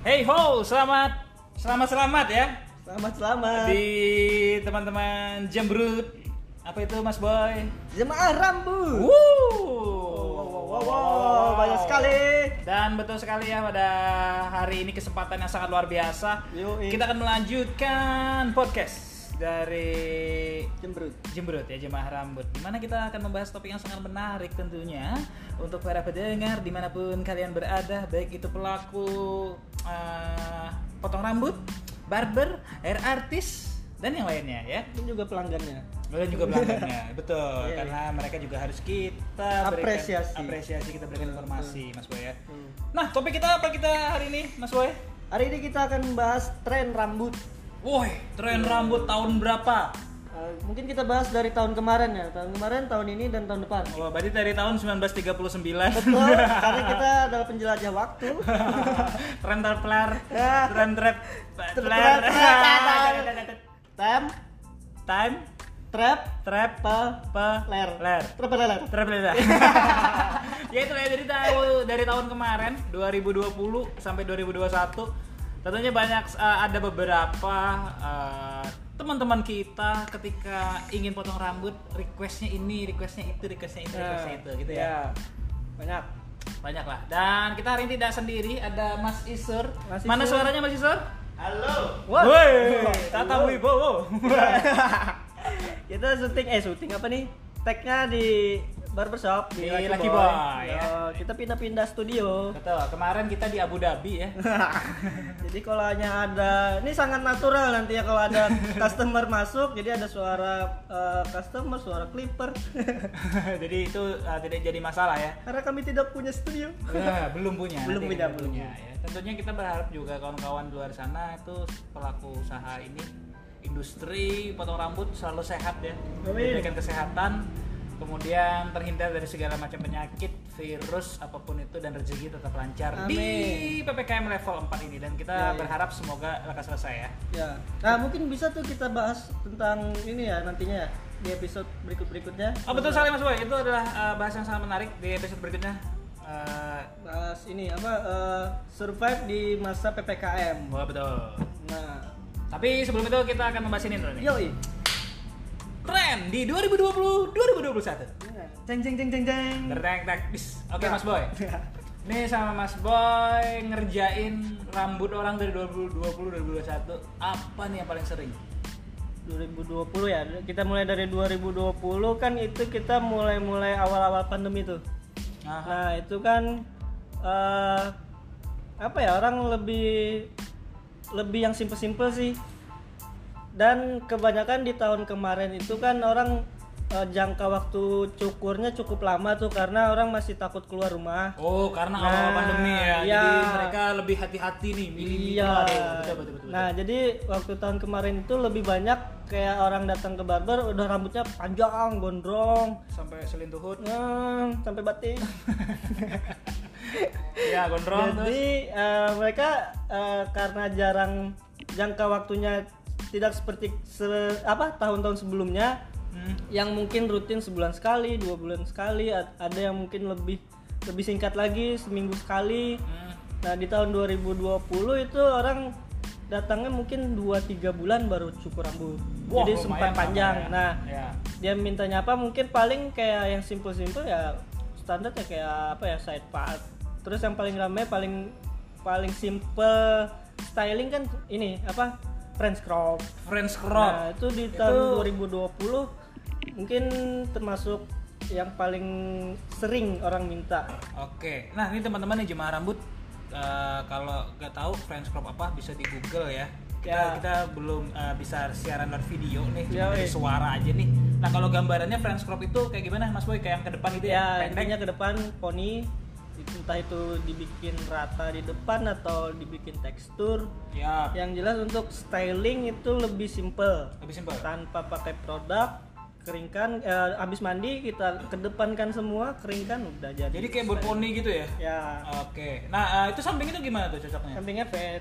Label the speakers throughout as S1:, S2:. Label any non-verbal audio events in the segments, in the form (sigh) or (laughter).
S1: Hey ho, selamat selamat selamat ya
S2: Selamat selamat.
S1: di teman-teman Jembrut. Apa itu Mas Boy?
S2: Jemaah Rambu.
S1: Wuh.
S2: Wow, wow, wow, banyak sekali.
S1: Dan betul sekali ya pada hari ini kesempatan yang sangat luar biasa.
S2: Yoi.
S1: Kita akan melanjutkan podcast dari
S2: Jembrut.
S1: Jembrut ya Jemaah Rambut Di mana kita akan membahas topik yang sangat menarik tentunya Untuk para pendengar di mana pun kalian berada Baik itu pelaku eh, potong rambut, barber, hair artist, dan yang lainnya ya
S2: Ini juga pelanggannya.
S1: dan juga pelanggannya (laughs) betul
S2: Iya,
S1: karena mereka juga harus kita berikan
S2: Apresiasi.
S1: apresiasi kita berikan informasi mas boy ya
S2: Hmm.
S1: nah topik kita apa kita hari ini mas boy
S2: Hari ini kita akan membahas tren rambut.
S1: Woi tren rambut tahun berapa
S2: Eh, mungkin kita bahas dari tahun kemarin ya. Tahun kemarin, tahun ini dan tahun depan.
S1: Wah, berarti dari tahun 1939
S2: Betul, (laughs) karena kita adalah penjelajah waktu. (laughs) (laughs)
S1: tren terpelar tren trap
S2: Trap, Tem,
S1: time
S2: trap,
S1: trap
S2: pe,
S1: pe
S2: ler.
S1: ler
S2: Trap, ler.
S1: trap ler ya itu ya dari tahun dari tahun kemarin 2020 sampai 2021 tentunya banyak eh, ada beberapa eh, teman-teman kita ketika ingin potong rambut requestnya ini requestnya itu requestnya ini requestnya itu gitu ya
S2: Banyak.
S1: banyak lah dan kita hari ini tidak sendiri ada Mas Isur
S2: Mas
S1: mana
S2: Isur.
S1: suaranya Mas Isur
S3: Halo.
S1: Woi, Tata. Wibowo. (laughs)
S2: kita syuting eh syuting apa nih tagnya di barbershop
S1: Di Lucky Boy, ya.
S2: Oh, kita pindah-pindah studio
S1: Betul, kemarin kita di Abu Dhabi ya. (laughs)
S2: jadi kalau hanya ada ini sangat natural nanti ya kalau ada customer masuk jadi ada suara eh, customer suara clipper (laughs)
S1: Jadi itu uh, tidak jadi masalah ya.
S2: karena kami tidak punya studio
S1: Nah, belum punya. (laughs)
S2: Belum punya, belum.
S1: ya. Tentunya kita berharap juga kawan-kawan di luar sana itu pelaku usaha ini industri potong rambut selalu sehat ya.
S2: Amin.
S1: Diberikan kesehatan, kemudian terhindar dari segala macam penyakit, virus apa pun itu dan rezeki tetap lancar di
S2: Amin.
S1: PPKM level 4 ini dan kita
S2: Ya, ya.
S1: berharap semoga lekas selesai ya.
S2: ya nah mungkin bisa tuh kita bahas tentang ini ya nantinya ya di episode berikut berikutnya
S1: Oh betul sekali Mas Boy, itu adalah uh, bahas yang sangat menarik di episode berikutnya. Uh,
S2: bahas ini apa eh, survive di masa ppkm
S1: wah betul.
S2: nah
S1: Tapi sebelum itu kita akan membahas ini dulu nih.
S2: yoi
S1: Tren di 2020 2021.
S2: ceng ceng ceng ceng ceng
S1: Tertek tek bis. Oke
S2: Nah.
S1: Mas Boy. (laughs) Nih sama Mas Boy ngerjain rambut orang dari 2020 2021 apa nih yang paling sering?
S2: 2020 ya kita mulai dari 2020 kan itu kita mulai mulai awal-awal pandemi tuh
S1: Aha.
S2: nah itu kan eh apa ya orang lebih lebih yang simple-simple sih dan kebanyakan di tahun kemarin itu kan orang eh, jangka waktu cukurnya cukup lama tuh karena orang masih takut keluar rumah
S1: Oh, karena
S2: Nah,
S1: awal pandemi ya. Jadi
S2: iya.
S1: mereka lebih hati-hati nih milih
S2: Iya.
S1: Betul betul.
S2: Nah, jadi waktu tahun kemarin itu lebih banyak kayak orang datang ke barber udah rambutnya panjang, gondrong,
S1: sampai selintuhut.
S2: nah, sampai batik. (laughs)
S1: ya, gondrong terus.
S2: jadi eh, mereka eh, karena jarang jangka waktunya tidak seperti se- apa tahun-tahun sebelumnya
S1: Hmm.
S2: yang mungkin rutin sebulan sekali, dua bulan sekali, ada yang mungkin lebih lebih singkat lagi seminggu sekali.
S1: Hmm.
S2: Nah di tahun 2020 itu orang datangnya mungkin 2-3 bulan baru cukur rambut.
S1: Wah,
S2: Jadi sempat panjang.
S1: ya.
S2: Nah
S1: Ya.
S2: dia mintanya apa mungkin paling kayak yang simple-simple ya standar ya kayak apa ya side part. Terus yang paling ramai paling paling simple styling kan ini apa French crop.
S1: French crop.
S2: Nah itu di
S1: Itu-
S2: tahun 2020 mungkin termasuk yang paling sering orang minta.
S1: Oke, nah ini teman-teman nih jemaah rambut eh, kalau nggak tahu French crop apa bisa di Google ya. Kita,
S2: Ya.
S1: kita belum eh, bisa siaran lewat video nih,
S2: Ya,
S1: cuma dari
S2: weh.
S1: suara aja nih. Nah kalau gambarannya French crop itu kayak gimana Mas Boy? Kayak yang ke depan itu ya,
S2: Ya
S1: pendek.
S2: intinya ke depan poni entah itu dibikin rata di depan atau dibikin tekstur.
S1: Ya,
S2: Yang jelas untuk styling itu lebih simple
S1: lebih simpel.
S2: tanpa pakai produk keringkan eh, habis mandi kita kedepankan semua keringkan udah jadi
S1: Jadi kayak berponi gitu ya?
S2: ya
S1: Oke, nah eh, itu samping itu gimana tuh cocoknya?
S2: sampingnya fat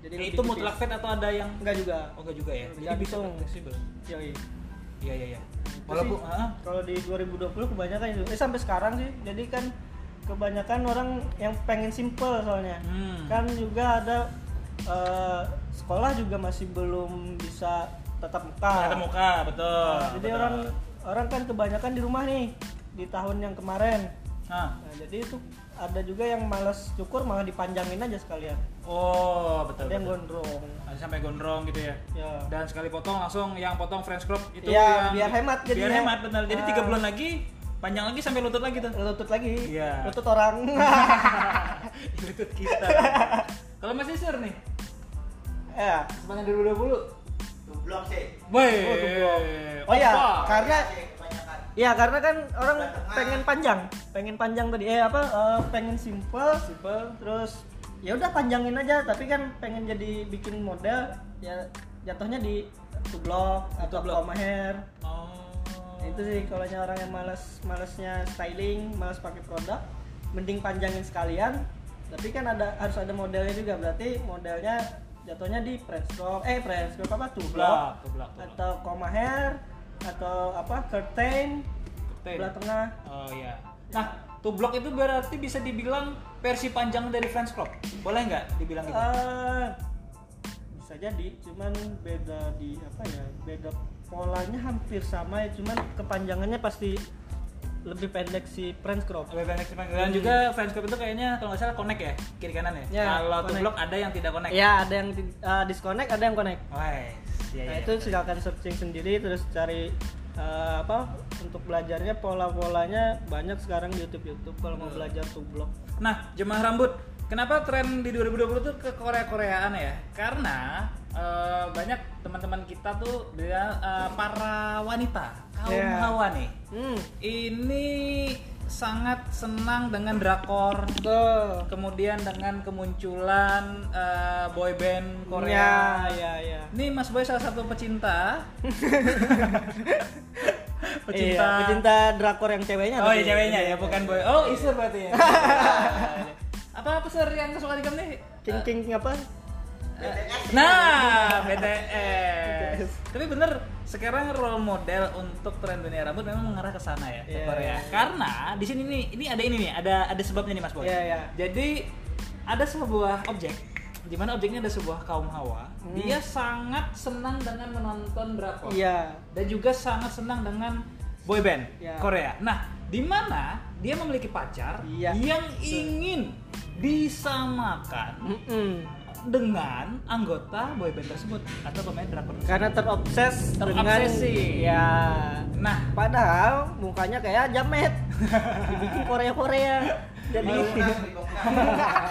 S2: jadi lebih
S1: itu mutlak fat atau ada yang
S2: enggak juga
S1: Oh enggak juga ya? Jadi bisa fleksibel. Iya iya iya.
S2: Itu
S1: Walaupun
S2: kalau di 2020 kebanyakan itu eh sampai sekarang sih jadi kan kebanyakan orang yang pengen simple soalnya
S1: Hmm.
S2: kan juga ada eh, sekolah juga masih belum bisa tatap muka
S1: Tatap muka, betul.
S2: Nah, jadi
S1: betul.
S2: orang orang kan kebanyakan di rumah nih di tahun yang kemarin
S1: Nah.
S2: nah jadi itu ada juga yang malas cukur malah dipanjangin aja sekalian
S1: Oh, betul.
S2: ada yang
S1: betul.
S2: gondrong
S1: Ada sampai gondrong gitu ya.
S2: ya
S1: Dan sekali potong langsung yang potong French crop itu
S2: Iya,
S1: yang
S2: biar hemat
S1: Biar
S2: jadinya.
S1: hemat benar. Jadi tiga
S2: Ah.
S1: bulan lagi panjang lagi sampai lutut lagi tuh.
S2: lutut lagi
S1: Iya.
S2: lutut orang (laughs)
S1: lutut kita. Kalau masih sur nih,
S2: ya
S1: sepanjang 2020.
S3: Tublok sih.
S1: Woi.
S2: Oh, tublok. Oh ya, karena
S3: Sih, kebanyakan.
S2: ya karena kan orang pengen panjang, pengen panjang tadi. Eh apa? eh, pengen simple,
S1: Simple.
S2: terus ya udah panjangin aja. Tapi kan pengen jadi bikin model, ya jatuhnya di tublok atau comb hair.
S1: Oh.
S2: Nah, itu sih kalau orang yang males malesnya styling, males pakai produk, mending panjangin sekalian. Tapi kan ada harus ada modelnya juga. Berarti modelnya jatuhnya di French crop, eh French crop apa tublok,
S1: tublok.
S2: atau comb hair atau apa curtain
S1: Curtain.
S2: tengah.
S1: Oh iya. Nah, tublok itu berarti bisa dibilang versi panjang dari French crop. Boleh nggak dibilang gitu?
S2: Eh, bisa jadi, cuman beda di apa ya? Beda polanya hampir sama ya, cuman kepanjangannya pasti lebih pendek si French crop.
S1: Lebih pendek sih, Bang. Dan juga French crop itu kayaknya kalau nggak salah connect ya, kiri kanan ya.
S2: Ya,
S1: kalau tublok ada yang tidak connect.
S2: Ya, ada yang eh, disconnect, ada yang connect.
S1: Wah, iya,
S2: nah
S1: iya.
S2: itu silakan searching sendiri terus cari eh, apa untuk belajarnya pola-polanya banyak sekarang di YouTube YouTube kalau mau belajar tublok.
S1: Nah, jemaah rambut, kenapa tren di 2020 tuh ke Korea-Koreaan ya? Karena eh, banyak teman-teman kita tuh dia eh, para wanita kaum
S2: Ya.
S1: hawa nih.
S2: Hmm,
S1: Ini sangat senang dengan drakor,
S2: tuh.
S1: kemudian dengan kemunculan eh, boy band Korea.
S2: Ya, ya, ya.
S1: Ini Mas Boy salah satu (laughs) pecinta.
S2: Iya, pecinta drakor yang ceweknya.
S1: Oh, iya ceweknya ya, bukan boy. Oh, Isur berarti ya. (laughs) apa apa sir yang kesukaan kamu nih?
S2: King King apa?
S1: Nah, BTS. Tapi bener, sekarang role model untuk tren dunia rambut memang mengarah ke sana ya, ke
S2: Iya.
S1: Korea. Karena di sini nih, ini ada ini nih, ada ada sebabnya nih Mas Boy.
S2: Iya, iya.
S1: Jadi ada sebuah objek di mana objeknya ada sebuah kaum hawa.
S2: Hmm.
S1: Dia sangat senang dengan menonton drakor.
S2: Iya.
S1: Dan juga sangat senang dengan boyband
S2: Iya.
S1: Korea. Nah, di mana dia memiliki pacar
S2: Iya.
S1: yang ingin disamakan
S2: Mm-mm.
S1: Dengan anggota boyband tersebut atau pemain drakor.
S2: Karena terobses dengan
S1: Terobsesi.
S2: ya
S1: Nah,
S2: padahal mukanya kayak jamet. Dibikin Korea-Korea. Jadi
S3: Dibongkar, dibongkar.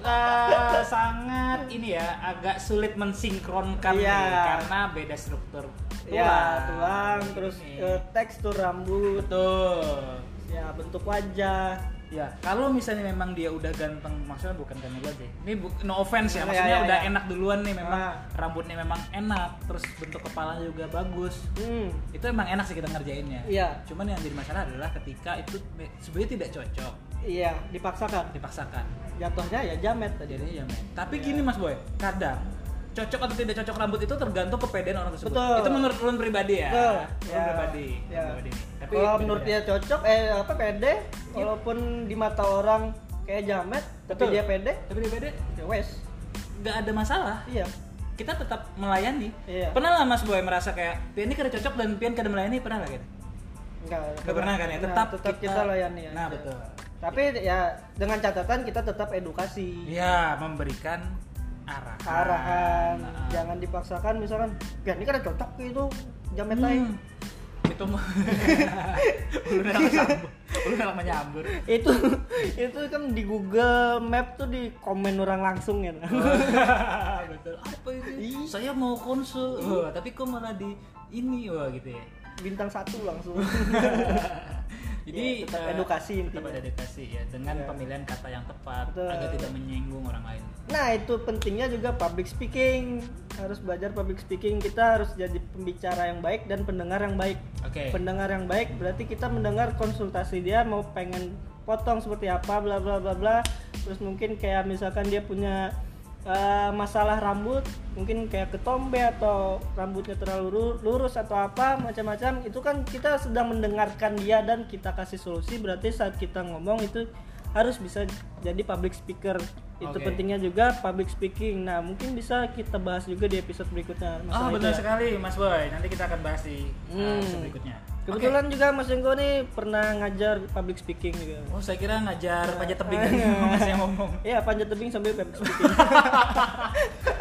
S3: (laughs)
S1: eh, sangat ini ya agak sulit mensinkronkan
S2: Iya.
S1: nih, karena beda struktur
S2: ya tulang terus
S1: Ini.
S2: eh, tekstur rambut,
S1: betul
S2: ya bentuk wajah.
S1: Ya, kalau misalnya memang dia udah ganteng, maksudnya bukan ganteng sih. Ini bu- no offense ya,
S2: Iya,
S1: maksudnya
S2: iya,
S1: udah
S2: iya.
S1: enak duluan nih memang
S2: Ah.
S1: rambutnya memang enak, terus bentuk kepalanya juga bagus.
S2: Hmm.
S1: Itu emang enak sih kita ngerjainnya.
S2: Iya.
S1: Cuman yang jadi masalah adalah ketika itu sebenarnya tidak cocok,
S2: Iya, dipaksakan.
S1: dipaksakan.
S2: Jatuhnya ya jamet tadi.
S1: Jadinya ya men. Tapi
S2: Iya.
S1: gini Mas Boy, kadang cocok atau tidak cocok rambut itu tergantung kepedean orang tersebut.
S2: Betul.
S1: Itu menurut ulun pribadi ya.
S2: Betul.
S1: Ulun
S2: Ya.
S1: pribadi.
S2: Ya.
S1: Pribadi. Tapi
S2: Kalau menurut dia cocok, eh apa pede, walaupun di mata orang kayak jamet, tapi
S1: Betul.
S2: dia pede,
S1: tapi dia pede,
S2: ya wes.
S1: nggak ada masalah.
S2: Iya.
S1: kita tetap melayani.
S2: Iya.
S1: Pernah lah Mas Boy merasa kayak Pian ini kada cocok dan Pian kada melayani pernah lah gitu?
S2: Enggak,
S1: Nggak pernah kan ya?
S2: Nah,
S1: Tetap,
S2: tetap kita, layani ya.
S1: Nah betul.
S2: Tapi ya dengan catatan kita tetap edukasi.
S1: Iya memberikan arahan.
S2: arahan
S1: Nah,
S2: jangan dipaksakan misalkan ya ini kan ada cocok gitu jamet
S1: hmm.
S2: lain
S1: Itu mah. (laughs) Ulun enak menyambur.
S2: itu (laughs) itu kan di Google Map tuh di komen orang langsung ya (laughs)
S1: betul. Apa itu?
S2: Ih.
S1: Saya mau konsul. Wah, tapi kok malah di ini wah gitu ya.
S2: bintang satu langsung
S1: Jadi
S2: Ya, tetap
S1: eh,
S2: edukasi
S1: tetap ada edukasi ya dengan
S2: Ya.
S1: pemilihan kata yang tepat
S2: Betul.
S1: agar tidak menyinggung orang lain.
S2: nah itu pentingnya juga public speaking harus belajar public speaking kita harus jadi pembicara yang baik dan pendengar yang baik
S1: Oke.
S2: pendengar yang baik berarti kita mendengar konsultasi dia mau pengen potong seperti apa bla bla bla bla terus mungkin kayak misalkan dia punya eh, masalah rambut mungkin kayak ketombe atau rambutnya terlalu ru- lurus atau apa macam-macam itu kan kita sedang mendengarkan dia dan kita kasih solusi berarti saat kita ngomong itu harus bisa jadi public speaker itu
S1: Oke.
S2: pentingnya juga public speaking nah mungkin bisa kita bahas juga di episode berikutnya
S1: Oh
S2: masalah itu
S1: benar
S2: ya.
S1: sekali Mas Boy. Nanti kita akan bahas di uh,
S2: Hmm.
S1: episode berikutnya.
S2: kebetulan juga Mas Jenggo nih pernah ngajar public speaking juga.
S1: Oh saya kira ngajar panjat tebing (laughs)
S2: iya.
S1: Mas yang ngomong.
S2: Iya panjat tebing sambil public (laughs) speaking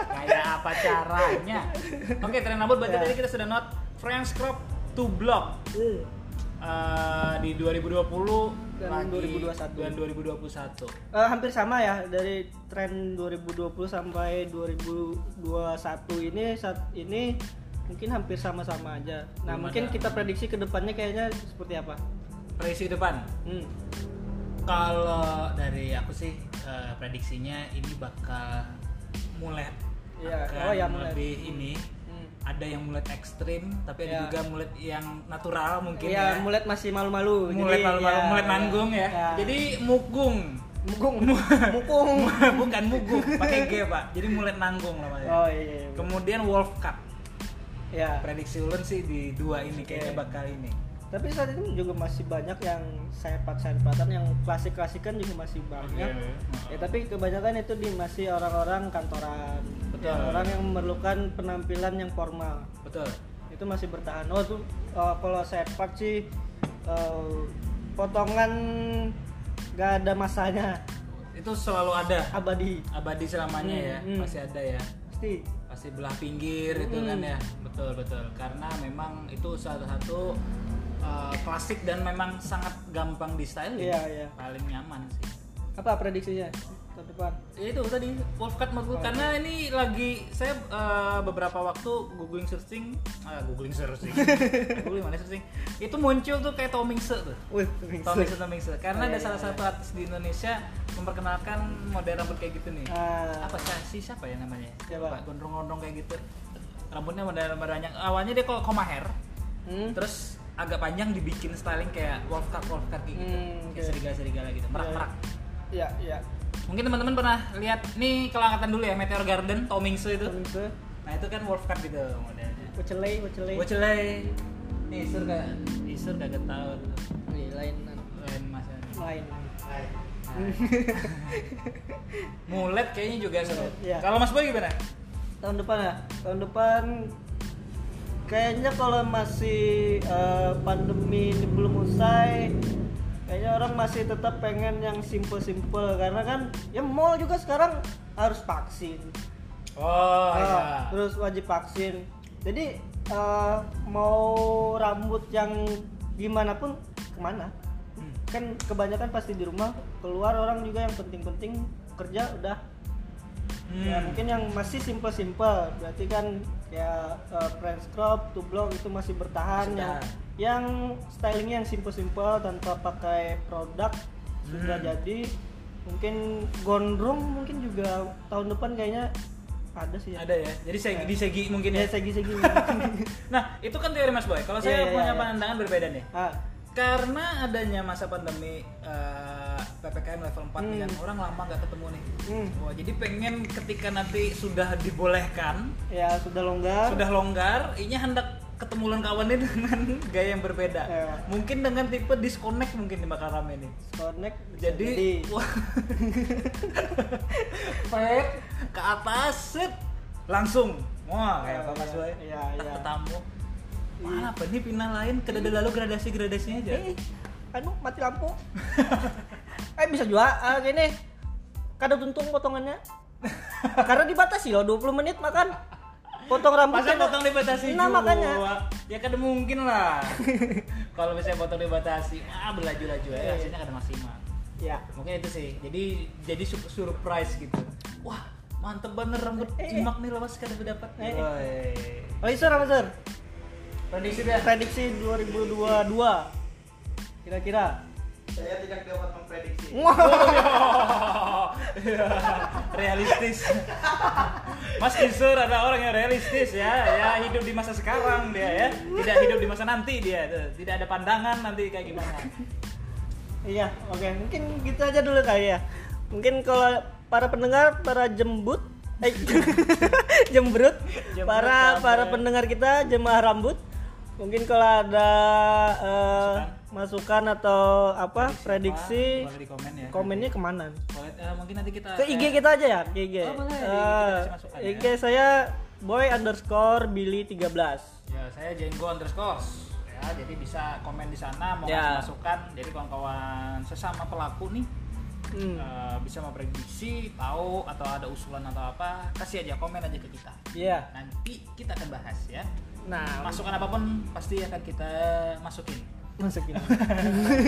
S1: Kayak apa caranya? Oke, tren rambut berarti
S2: Ya.
S1: tadi kita sudah not French crop to block Eh, di 2020
S2: Dan
S1: lagi
S2: 2021.
S1: dan 2021.
S2: Eh, hampir sama ya dari tren 2020 sampai 2021 ini saat ini mungkin hampir sama-sama aja. Nah
S1: Belum
S2: mungkin kita prediksi ke depannya kayaknya seperti apa?
S1: Prediksi depan.
S2: Hmm.
S1: Kalau dari aku sih eh, prediksinya ini bakal mulai
S2: Iya,
S1: akan
S2: oh ya, mulai.
S1: lebih ini. Ada yang mulai ekstrim tapi ada
S2: Ya.
S1: juga mulai yang natural mungkin
S2: Iya,
S1: ya.
S2: mulet masih malu-malu.
S1: mulai
S2: Jadi,
S1: malu-malu, mulai
S2: ya.
S1: nanggung ya.
S2: Ya.
S1: Jadi mugung. (laughs)
S2: mukung, mukung. (laughs)
S1: Bukan mugung, pakai G, Pak. Jadi mulai nanggung namanya.
S2: Oh iya. iya.
S1: Kemudian Wolf Cut.
S2: Ya.
S1: Prediksi ulun sih di dua ini kayaknya
S2: Oke.
S1: bakal ini.
S2: Tapi saat ini juga masih banyak yang sepat-sepatan yang klasik-klasikan juga masih banyak.
S1: Oke.
S2: Ya tapi kebanyakan itu di masih orang-orang kantoran,
S1: Betul.
S2: Ya, orang yang memerlukan penampilan yang formal.
S1: Betul.
S2: Itu masih bertahan. Oh tuh eh, kalau sepak sih eh, potongan gak ada masanya,
S1: Itu selalu ada.
S2: abadi.
S1: Abadi selamanya
S2: Hmm,
S1: ya,
S2: hmm.
S1: masih ada ya.
S2: Pasti.
S1: Pasti belah pinggir itu
S2: Hmm.
S1: kan ya. Betul, betul. Karena memang itu salah satu uh, klasik dan memang sangat gampang di styling.
S2: Iya, iya.
S1: Paling nyaman sih.
S2: Apa prediksinya tahun depan?
S1: Ya itu tadi wolf cut menurutku
S2: Oh.
S1: karena ini lagi saya uh, beberapa waktu googling searching ah googling searching (laughs) googling mana searching itu muncul tuh kayak Tomingse tuh
S2: Wih,
S1: Tomingse Tomingse karena
S2: Oh,
S1: ada
S2: iya,
S1: salah
S2: iya.
S1: satu artis di Indonesia memperkenalkan model rambut kayak gitu nih
S2: Ah.
S1: apa sih siapa ya namanya
S2: Siapa?
S1: Pak gondrong-gondrong kayak gitu rambutnya model banyak awalnya dia kok koma hair
S2: Hmm?
S1: terus agak panjang dibikin styling kayak wolf cut wolf cut gitu
S2: Hmm,
S1: kayak
S2: oke.
S1: serigala-serigala gitu merak-merak
S2: Ya, ya.
S1: Mungkin teman-teman pernah lihat nih kalau angkatan dulu ya Meteor Garden, Tomingse itu.
S2: Tomingse.
S1: Nah itu kan wolf cut gitu modelnya.
S2: Wacelay, wacelay.
S1: Wacelay. Nih Isur gak? Isur gak tahu
S2: Nih, lain
S1: lain masa.
S2: lain. (laughs)
S1: Mulet kayaknya juga seru.
S2: Iya.
S1: Kalau Mas Boy gimana?
S2: Tahun depan ya? Tahun depan kayaknya kalau masih eh, pandemi ini belum usai kayaknya orang masih tetap pengen yang simple-simple karena kan ya mall juga sekarang harus vaksin.
S1: Oh
S2: Ah,
S1: iya.
S2: terus wajib vaksin. Jadi eh, mau rambut yang gimana pun ke mana?
S1: Hmm.
S2: Kan kebanyakan pasti di rumah keluar orang juga yang penting-penting kerja udah. Ya
S1: Hmm.
S2: mungkin yang masih simple-simple berarti kan ya eh, French crop, two block itu masih bertahan
S1: Masih bertahan.
S2: Yang stylingnya yang simple-simple tanpa pakai produk sudah
S1: Hmm.
S2: jadi mungkin gondrong mungkin juga tahun depan kayaknya ada sih ya.
S1: Ada ya. Jadi segi, di segi mungkin
S2: Ya
S1: ya.
S2: segi-segi. (laughs)
S1: Nah itu kan teori Mas Boy. Kalau
S2: Iya,
S1: saya
S2: iya,
S1: punya
S2: iya.
S1: pandangan berbeda nih.
S2: ah,
S1: Karena adanya masa pandemi eh, PPKM level 4 nih kan
S2: Hmm.
S1: orang lama nggak ketemu nih.
S2: hmm,
S1: Wah, jadi pengen ketika nanti sudah dibolehkan,
S2: ya sudah longgar.
S1: sudah longgar, ini hendak ketemu lawan kawannya (laughs) dengan gaya yang berbeda.
S2: Ya.
S1: Mungkin dengan tipe disconnect mungkin di bakal rame nih.
S2: Connect. bisa
S1: Jadi, Fed (laughs) ke atas, set, langsung. Wah, kayak apa Mas Boy?
S2: Iya, iya.
S1: Ketemu. Mana apa nih pindah lain? Kedada lalu gradasi-gradasinya aja.
S2: Eh, anu mati lampu. (laughs) eh bisa juga ah, gini. Kada tuntung potongannya. Karena dibatasi loh 20 menit makan. Potong
S1: Masa
S2: rambutnya.
S1: potong dibatasi
S2: Nah,
S1: juga?
S2: makanya.
S1: Ya kan mungkin lah. (laughs) Kalau misalnya potong dibatasi, ah berlaju-laju ya, hasilnya kada maksimal.
S2: Ya.
S1: Mungkin itu sih. Jadi jadi su- surprise gitu. Wah, mantep bener rambut
S2: Eh, eh.
S1: jimak nih lawas kada dapat.
S2: Eh, eh.
S1: Woi.
S2: Oh, Sir, apa, Sir?
S1: Prediksi dia.
S2: Prediksi 2022. Kira-kira.
S3: Saya tidak dapat memprediksi.
S2: Wah. (laughs)
S1: Iya. realistis. (laughs) Mas Isur ada orang yang realistis ya, ya hidup di masa sekarang dia ya, tidak hidup di masa nanti dia, tuh. tidak ada pandangan nanti kayak gimana.
S2: Iya, oke. Mungkin gitu aja dulu kali ya. Mungkin kalau para pendengar, para jembut, eh, (laughs) jembrut,
S1: Jembrut
S2: para para pendengar kita jemaah rambut, mungkin kalau ada eh, masukan atau apa prediksi
S1: Boleh di komen ya.
S2: komennya ke mana?
S1: Boleh, eh, mungkin nanti kita
S2: Ke IG
S1: kayak-
S2: kita aja ya, ke IG.
S1: Oh, boleh,
S2: Eh,
S1: kasih masukan ya.
S2: IG saya boy underscore billy 13
S1: Ya, saya Jenggo underscore. Ya, jadi bisa komen di sana mau
S2: Ya.
S1: masukan. Jadi kawan-kawan sesama pelaku nih
S2: Hmm.
S1: eh, bisa memprediksi, tahu atau ada usulan atau apa, kasih aja komen aja ke kita.
S2: Iya.
S1: Nanti kita akan bahas ya.
S2: Nah,
S1: Masukan apa pun pasti akan kita masukin.
S2: Masukin.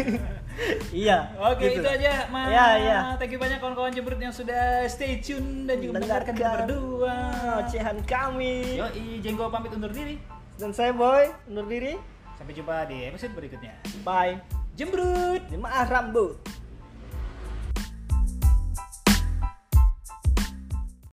S2: (laughs) iya.
S1: Oke,
S2: gitu.
S1: itu aja, Mas.
S2: Iya, iya.
S1: Thank you banyak kawan-kawan jembrut yang sudah stay tune dan juga mendengarkan kita berdua.
S2: ocehan kami.
S1: Yoi, Jenggo pamit undur diri.
S2: Dan saya boy undur diri.
S1: Sampai jumpa di episode berikutnya.
S2: Bye.
S1: Jembrut.
S2: Jemaah rambut.